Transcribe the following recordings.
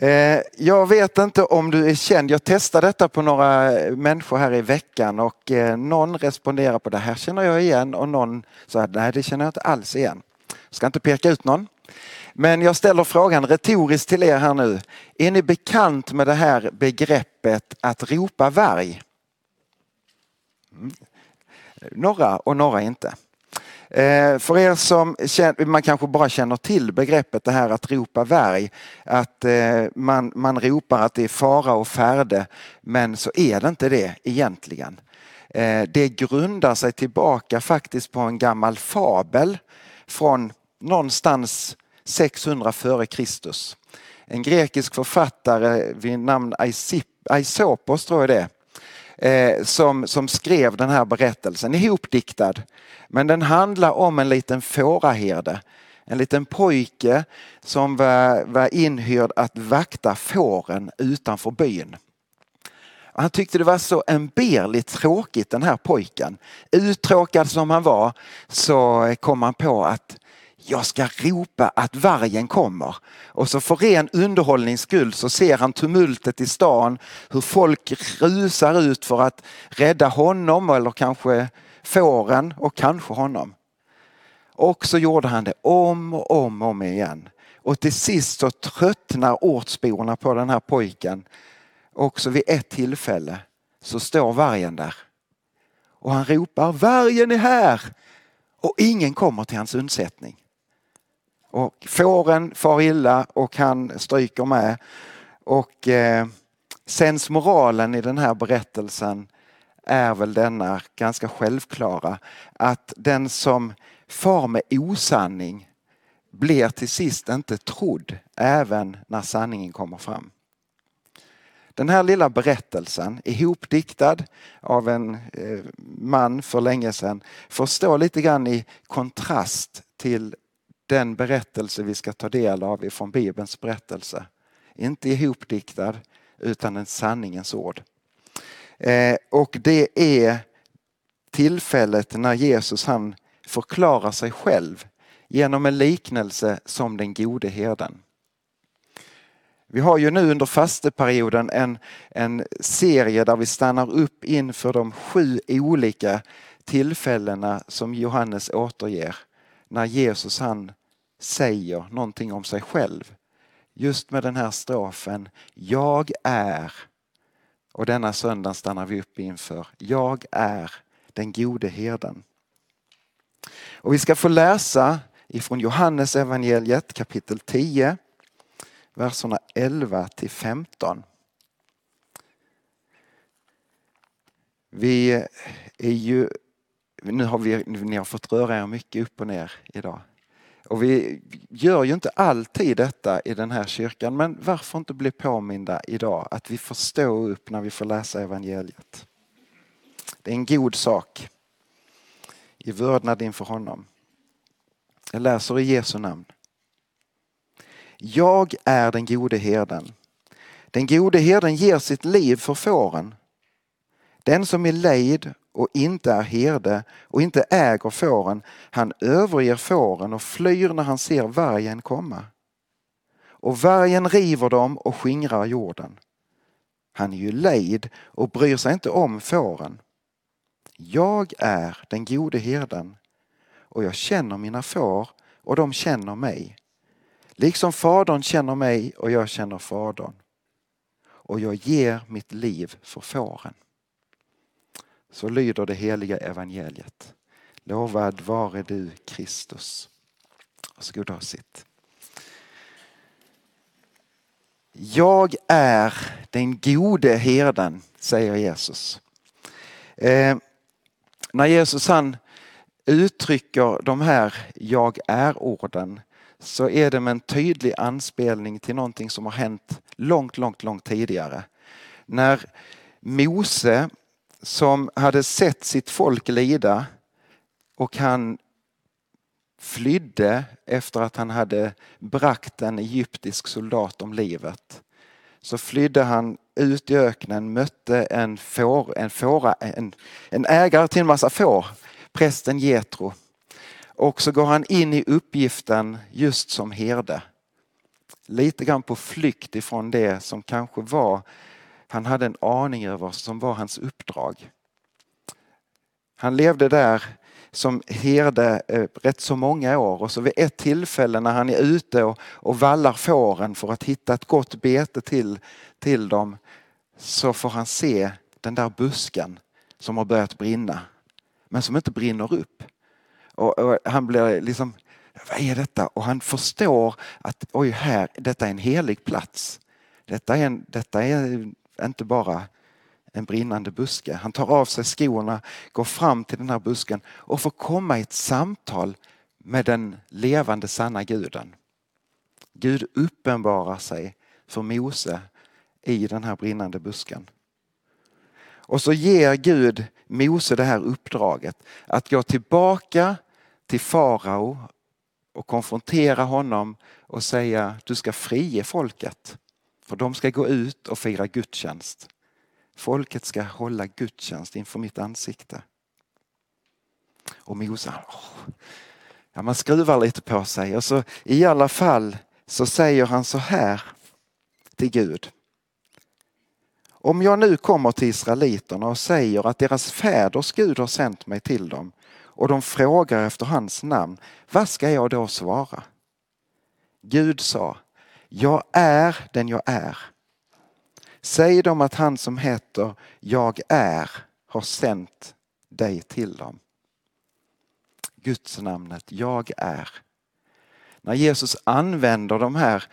Eh, jag vet inte om du är känd. Jag testade detta på några människor här i veckan och eh, någon responderar på det här känner jag igen och någon sa nej det känner jag inte alls igen. Jag ska inte peka ut någon. Men jag ställer frågan retoriskt till er här nu. Är ni bekant med det här begreppet att ropa varg? Mm. Några och några inte. Eh, För er som känner, man kanske bara känner till begreppet det här att ropa värj. Att eh, man, man ropar att det är fara och färde men så är det inte det egentligen. Eh, Det grundar sig tillbaka faktiskt på en gammal fabel från någonstans 600 före Kristus. En grekisk författare vid namn Aisopos tror jag det är eh, som, som skrev den här berättelsen, ihopdiktad. Men den handlar om en liten fåraherde. En liten pojke som var, var inhyrd att vakta fåren utanför byn. Han tyckte det var så emberligt tråkigt den här pojken. Uttråkad som han var så kom han på att jag ska ropa att vargen kommer. Och så för ren underhållnings skull så ser han tumultet i stan, hur folk rusar ut för att rädda honom eller kanske fåren och kanske honom. Och så gjorde han det om och om och om igen. Och till sist så tröttnar ortsborna på den här pojken. Också vid ett tillfälle så står vargen där. Och han ropar vargen är här! Och ingen kommer till hans undsättning. Och fåren far illa och han stryker med. Och eh, sensmoralen i den här berättelsen är väl denna ganska självklara att den som far med osanning blir till sist inte trodd även när sanningen kommer fram. Den här lilla berättelsen, ihopdiktad av en eh, man för länge sedan, får stå lite grann i kontrast till den berättelse vi ska ta del av ifrån Bibelns berättelse. Inte ihopdiktad utan en sanningens ord. Eh, och det är tillfället när Jesus han förklarar sig själv genom en liknelse som den gode herden. Vi har ju nu under fasteperioden en, en serie där vi stannar upp inför de sju olika tillfällena som Johannes återger när Jesus han säger någonting om sig själv. Just med den här strofen, jag är. Och denna söndag stannar vi upp inför, jag är den gode herden. Och vi ska få läsa ifrån Johannes evangeliet kapitel 10, verserna 11 till 15. Vi är ju, nu har vi, ni har fått röra er mycket upp och ner idag. Och vi gör ju inte alltid detta i den här kyrkan men varför inte bli påminda idag att vi får stå upp när vi får läsa evangeliet. Det är en god sak i vördnad inför honom. Jag läser i Jesu namn. Jag är den gode herden. Den gode herden ger sitt liv för fåren. Den som är lejd och inte är herde och inte äger fåren, han överger fåren och flyr när han ser vargen komma. Och vargen river dem och skingrar jorden. Han är ju lejd och bryr sig inte om fåren. Jag är den gode herden och jag känner mina får och de känner mig. Liksom fadern känner mig och jag känner fadern. Och jag ger mitt liv för fåren. Så lyder det heliga evangeliet. Lovad vare du Kristus. Varsågod och sitt. Jag är den gode herden, säger Jesus. Eh, när Jesus han uttrycker de här jag är-orden så är det med en tydlig anspelning till någonting som har hänt långt, långt, långt tidigare. När Mose som hade sett sitt folk lida och han flydde efter att han hade bragt en egyptisk soldat om livet. Så flydde han ut i öknen, mötte en, får, en, fåra, en, en ägare till en massa får, prästen Jetro. Och så går han in i uppgiften just som herde. Lite grann på flykt ifrån det som kanske var, han hade en aning över vad som var hans uppdrag. Han levde där som herde eh, rätt så många år och så vid ett tillfälle när han är ute och, och vallar fåren för att hitta ett gott bete till, till dem så får han se den där busken som har börjat brinna men som inte brinner upp. Och, och han blir liksom, vad är detta? Och han förstår att oj, här, detta är en helig plats. Detta är, en, detta är inte bara en brinnande buske. Han tar av sig skorna, går fram till den här busken och får komma i ett samtal med den levande sanna guden. Gud uppenbarar sig för Mose i den här brinnande busken. Och så ger Gud Mose det här uppdraget att gå tillbaka till farao och konfrontera honom och säga du ska frige folket. För de ska gå ut och fira gudstjänst. Folket ska hålla gudstjänst inför mitt ansikte. Och Mose, ja, man skruvar lite på sig och så i alla fall så säger han så här till Gud. Om jag nu kommer till israeliterna och säger att deras fäders Gud har sänt mig till dem och de frågar efter hans namn, vad ska jag då svara? Gud sa, jag är den jag är. Säg dem att han som heter Jag är har sänt dig till dem. Guds namnet Jag är. När Jesus använder de här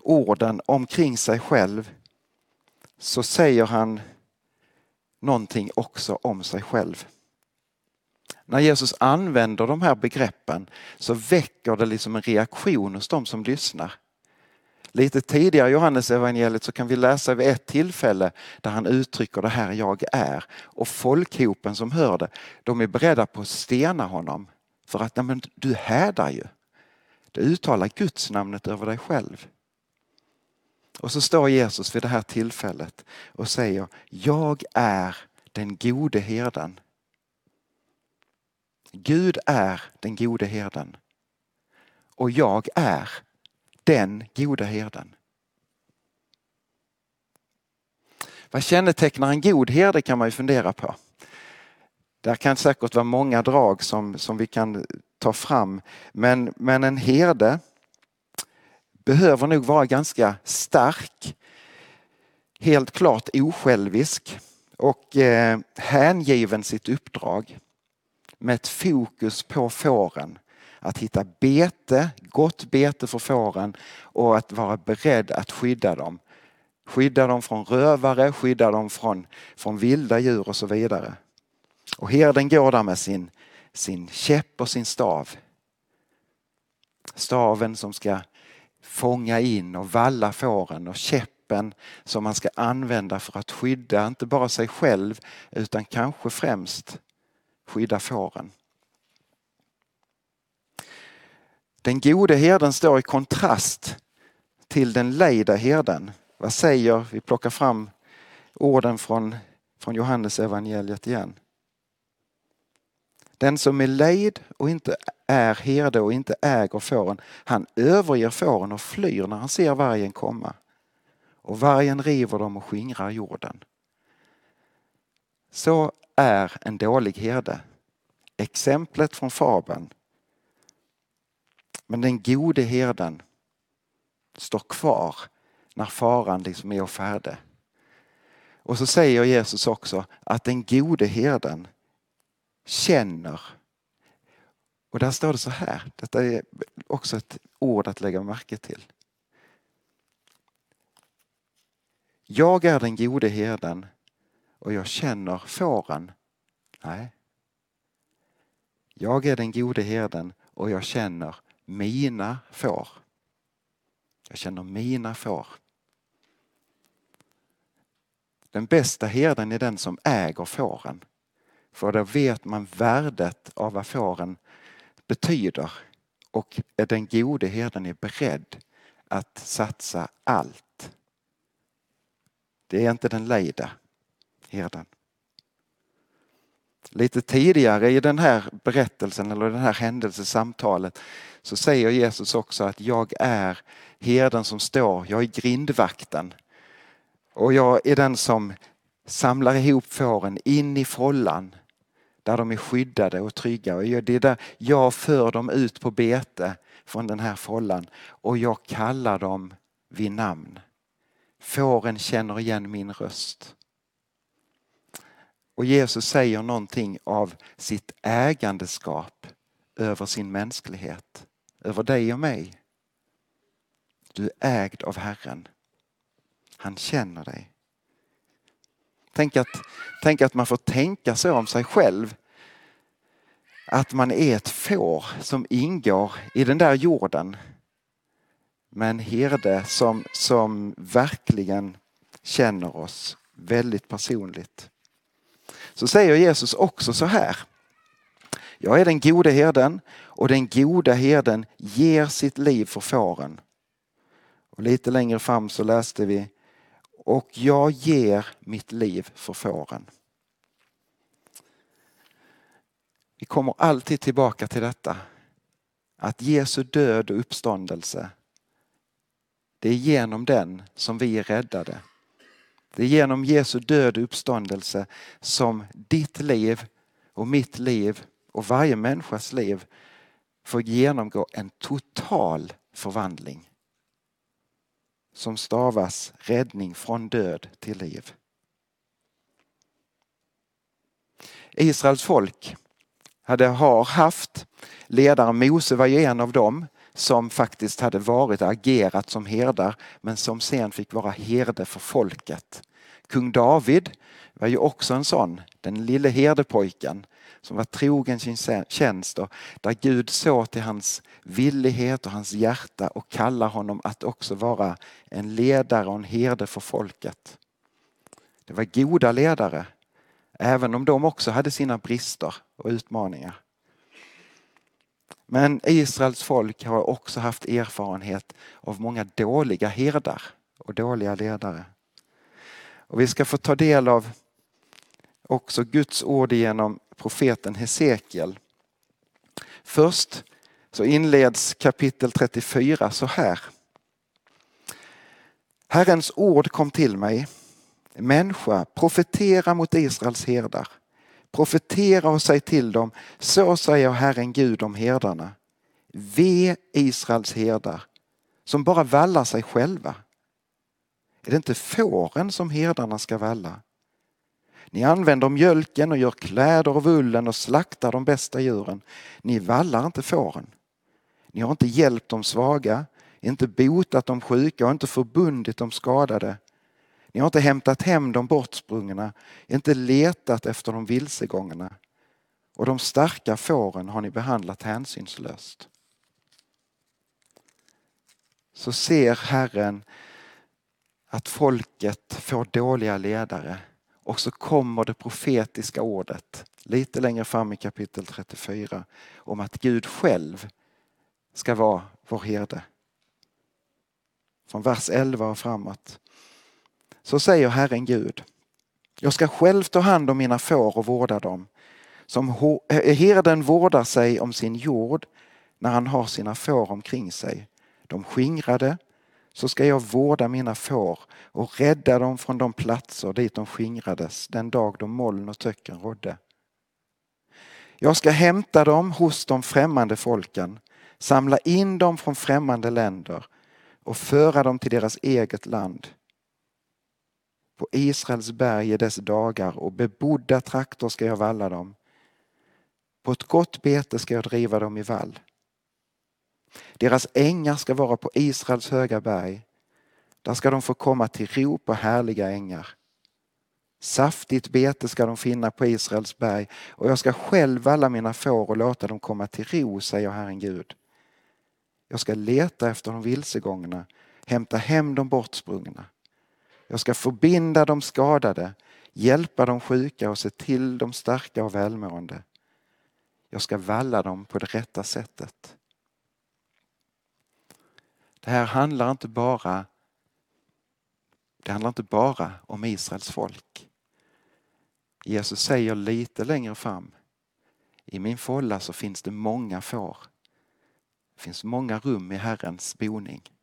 orden omkring sig själv så säger han någonting också om sig själv. När Jesus använder de här begreppen så väcker det liksom en reaktion hos de som lyssnar. Lite tidigare i Johannes evangeliet så kan vi läsa vid ett tillfälle där han uttrycker det här jag är. Och folkhopen som hör det, de är beredda på att stena honom. För att nej men, du hädar ju. Du uttalar Guds namnet över dig själv. Och så står Jesus vid det här tillfället och säger Jag är den gode herden. Gud är den gode herden. Och jag är den goda herden. Vad kännetecknar en god herde kan man ju fundera på. Där kan säkert vara många drag som, som vi kan ta fram. Men, men en herde behöver nog vara ganska stark. Helt klart osjälvisk och eh, hängiven sitt uppdrag. Med ett fokus på fåren att hitta bete, gott bete för fåren och att vara beredd att skydda dem. Skydda dem från rövare, skydda dem från, från vilda djur och så vidare. Och herden går där med sin, sin käpp och sin stav. Staven som ska fånga in och valla fåren och käppen som man ska använda för att skydda inte bara sig själv utan kanske främst skydda fåren. Den gode herden står i kontrast till den lejda herden. Vad säger, vi plockar fram orden från, från Johannes evangeliet igen. Den som är lejd och inte är herde och inte äger fåren, han överger fåren och flyr när han ser vargen komma. Och vargen river dem och skingrar jorden. Så är en dålig herde. Exemplet från fabeln men den gode herden står kvar när faran liksom är och färde. Och så säger Jesus också att den gode herden känner. Och där står det så här, detta är också ett ord att lägga märke till. Jag är den gode herden och jag känner fåren. Nej. Jag är den gode herden och jag känner mina får. Jag känner mina får. Den bästa herden är den som äger fåren. För då vet man värdet av vad fåren betyder och den gode herden är beredd att satsa allt. Det är inte den lejda herden. Lite tidigare i den här berättelsen eller den här händelsesamtalet så säger Jesus också att jag är herden som står, jag är grindvakten. Och jag är den som samlar ihop fåren in i follan där de är skyddade och trygga. Och det är där jag för dem ut på bete från den här follan och jag kallar dem vid namn. Fåren känner igen min röst. Och Jesus säger någonting av sitt ägandeskap över sin mänsklighet, över dig och mig. Du är ägd av Herren. Han känner dig. Tänk att, tänk att man får tänka så om sig själv. Att man är ett får som ingår i den där jorden. Med en herde som, som verkligen känner oss väldigt personligt. Så säger Jesus också så här. Jag är den gode herden och den goda herden ger sitt liv för fåren. Och lite längre fram så läste vi och jag ger mitt liv för fåren. Vi kommer alltid tillbaka till detta. Att Jesu död och uppståndelse, det är genom den som vi är räddade. Det är genom Jesu död och uppståndelse som ditt liv och mitt liv och varje människas liv får genomgå en total förvandling som stavas räddning från död till liv. Israels folk hade, har haft ledare, Mose var ju en av dem som faktiskt hade varit och agerat som herdar men som sen fick vara herde för folket. Kung David var ju också en sån, den lille herdepojken som var trogen sin tjänst och där Gud såg till hans villighet och hans hjärta och kallar honom att också vara en ledare och en herde för folket. Det var goda ledare, även om de också hade sina brister och utmaningar. Men Israels folk har också haft erfarenhet av många dåliga herdar och dåliga ledare. Och vi ska få ta del av också Guds ord genom profeten Hesekiel. Först så inleds kapitel 34 så här. Herrens ord kom till mig. Människa, profetera mot Israels herdar. Profetera och säg till dem, så säger Herren Gud om herdarna. Ve Israels herdar som bara vallar sig själva. Är det inte fåren som herdarna ska valla? Ni använder mjölken och gör kläder av ullen och slaktar de bästa djuren. Ni vallar inte fåren. Ni har inte hjälpt de svaga, inte botat de sjuka och inte förbundit de skadade. Ni har inte hämtat hem de bortsprungna, inte letat efter de vilsegångna. Och de starka fåren har ni behandlat hänsynslöst. Så ser Herren att folket får dåliga ledare och så kommer det profetiska ordet lite längre fram i kapitel 34 om att Gud själv ska vara vår herde. Från vers 11 och framåt. Så säger Herren Gud. Jag ska själv ta hand om mina får och vårda dem. Som eh, eh, herden vårdar sig om sin jord när han har sina får omkring sig. De skingrade så ska jag vårda mina får och rädda dem från de platser dit de skingrades den dag då moln och töcken rådde. Jag ska hämta dem hos de främmande folken, samla in dem från främmande länder och föra dem till deras eget land. På Israels berg i dess dagar och bebodda trakter ska jag valla dem. På ett gott bete ska jag driva dem i vall. Deras ängar ska vara på Israels höga berg. Där ska de få komma till ro på härliga ängar. Saftigt bete ska de finna på Israels berg och jag ska själv valla mina får och låta dem komma till ro, säger Herren Gud. Jag ska leta efter de vilsegångna. hämta hem de bortsprungna. Jag ska förbinda de skadade, hjälpa de sjuka och se till de starka och välmående. Jag ska valla dem på det rätta sättet. Det här handlar inte bara det handlar inte bara om Israels folk. Jesus säger lite längre fram i min folla så finns det många får. Det finns många rum i Herrens boning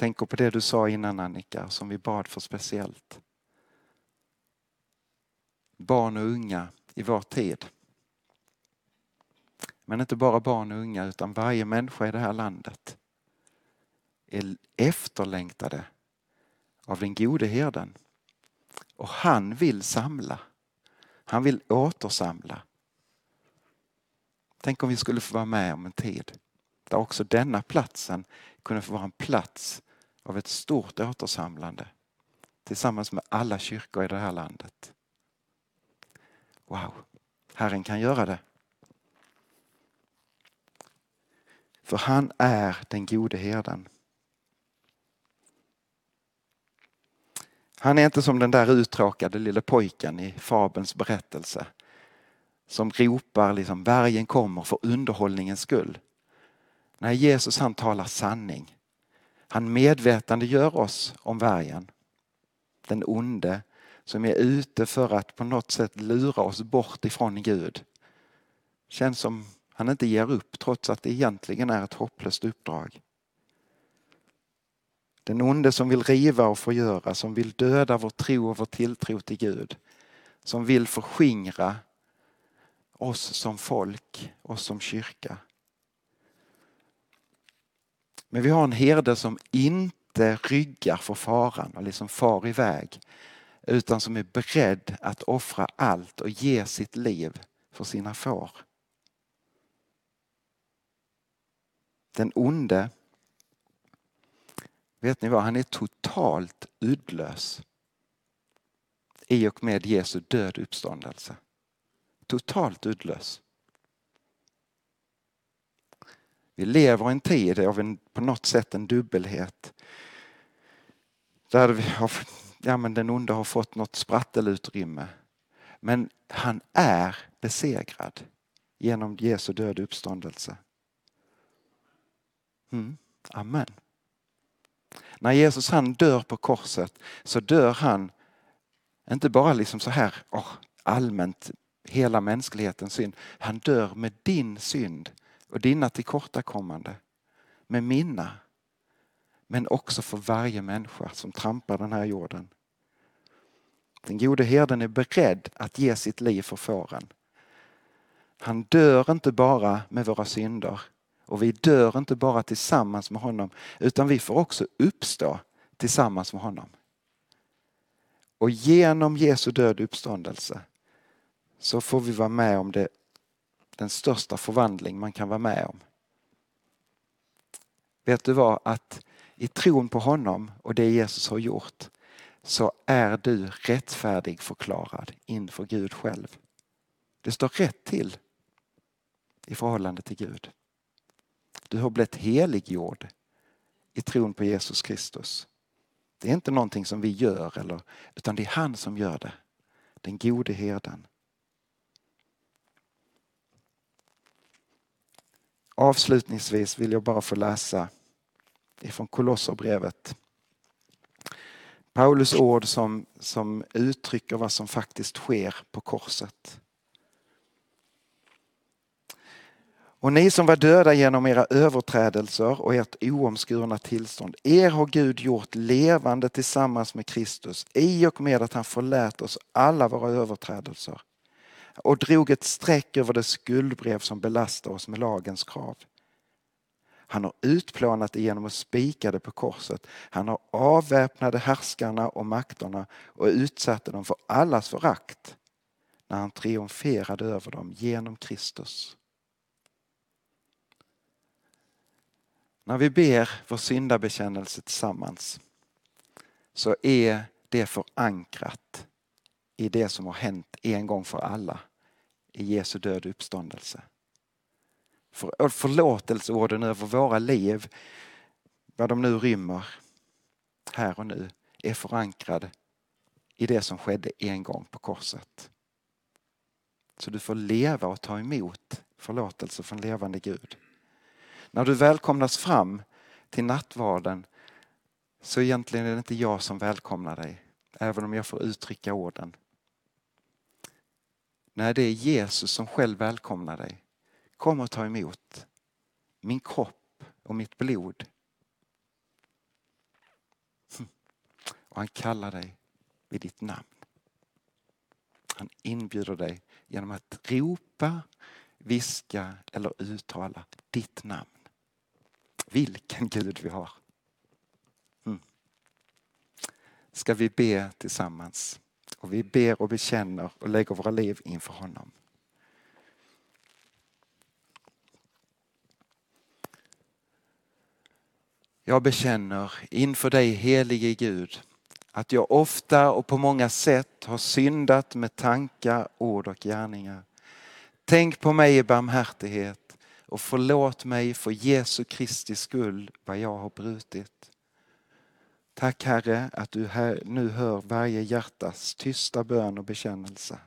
tänker på det du sa innan Annika, som vi bad för speciellt. Barn och unga i vår tid. Men inte bara barn och unga utan varje människa i det här landet är efterlängtade av den gode herden. Och han vill samla. Han vill återsamla. Tänk om vi skulle få vara med om en tid där också denna platsen kunde få vara en plats av ett stort återsamlande tillsammans med alla kyrkor i det här landet. Wow, Herren kan göra det. För han är den gode herden. Han är inte som den där uttråkade lille pojken i fabelns berättelse som ropar liksom vargen kommer för underhållningens skull. Nej, Jesus han talar sanning. Han medvetandegör oss om vargen. Den onde som är ute för att på något sätt lura oss bort ifrån Gud. Känns som han inte ger upp trots att det egentligen är ett hopplöst uppdrag. Den onde som vill riva och förgöra, som vill döda vår tro och vår tilltro till Gud. Som vill förskingra oss som folk, oss som kyrka. Men vi har en herde som inte ryggar för faran och liksom far iväg. Utan som är beredd att offra allt och ge sitt liv för sina får. Den onde, vet ni vad, han är totalt uddlös i och med Jesu död uppståndelse. Totalt uddlös. Vi lever i en tid av en, på något sätt en dubbelhet. Där vi har, ja, men den onde har fått något sprattelutrymme. Men han är besegrad genom Jesu död uppståndelse. Mm. Amen. När Jesus han dör på korset så dör han inte bara liksom så här oh, allmänt hela mänsklighetens synd. Han dör med din synd och dina tillkortakommande. Med mina. Men också för varje människa som trampar den här jorden. Den gode herden är beredd att ge sitt liv för fåren. Han dör inte bara med våra synder och vi dör inte bara tillsammans med honom utan vi får också uppstå tillsammans med honom. Och genom Jesu död uppståndelse så får vi vara med om det, den största förvandling man kan vara med om. Vet du vad? Att i tron på honom och det Jesus har gjort så är du rättfärdig förklarad inför Gud själv. Det står rätt till i förhållande till Gud. Du har blivit heliggjord i tron på Jesus Kristus. Det är inte någonting som vi gör, eller, utan det är han som gör det. Den gode herden. Avslutningsvis vill jag bara få läsa ifrån Kolosserbrevet. Paulus ord som, som uttrycker vad som faktiskt sker på korset. Och ni som var döda genom era överträdelser och ert oomskurna tillstånd, er har Gud gjort levande tillsammans med Kristus i och med att han förlät oss alla våra överträdelser och drog ett streck över det skuldbrev som belastar oss med lagens krav. Han har utplånat det genom att spika det på korset. Han har avväpnade härskarna och makterna och utsatte dem för allas förakt när han triumferade över dem genom Kristus. När vi ber vår syndabekännelse tillsammans så är det förankrat i det som har hänt en gång för alla i Jesu död och uppståndelse. För, förlåtelseorden över våra liv vad de nu rymmer här och nu, är förankrad i det som skedde en gång på korset. Så du får leva och ta emot förlåtelse från levande Gud. När du välkomnas fram till nattvarden så egentligen är det inte jag som välkomnar dig, även om jag får uttrycka orden. Nej, det är Jesus som själv välkomnar dig. Kom och ta emot min kropp och mitt blod. Och han kallar dig vid ditt namn. Han inbjuder dig genom att ropa, viska eller uttala ditt namn. Vilken Gud vi har. Mm. Ska vi be tillsammans? Och vi ber och bekänner och lägger våra liv inför honom. Jag bekänner inför dig helige Gud att jag ofta och på många sätt har syndat med tankar, ord och gärningar. Tänk på mig i barmhärtighet och förlåt mig för Jesu Kristi skull vad jag har brutit. Tack Herre att du här, nu hör varje hjärtas tysta bön och bekännelse.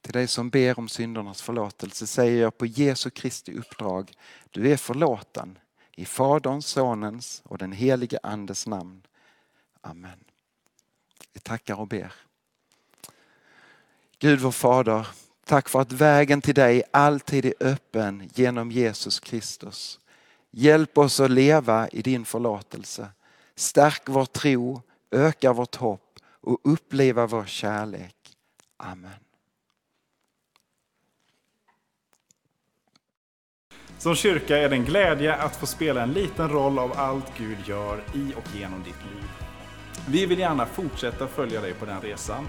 Till dig som ber om syndernas förlåtelse säger jag på Jesu Kristi uppdrag, du är förlåten i Faderns, Sonens och den helige Andes namn. Amen. Vi tackar och ber. Gud vår Fader, tack för att vägen till dig alltid är öppen genom Jesus Kristus. Hjälp oss att leva i din förlåtelse. Stärk vår tro, öka vårt hopp och uppleva vår kärlek. Amen. Som kyrka är det en glädje att få spela en liten roll av allt Gud gör i och genom ditt liv. Vi vill gärna fortsätta följa dig på den resan.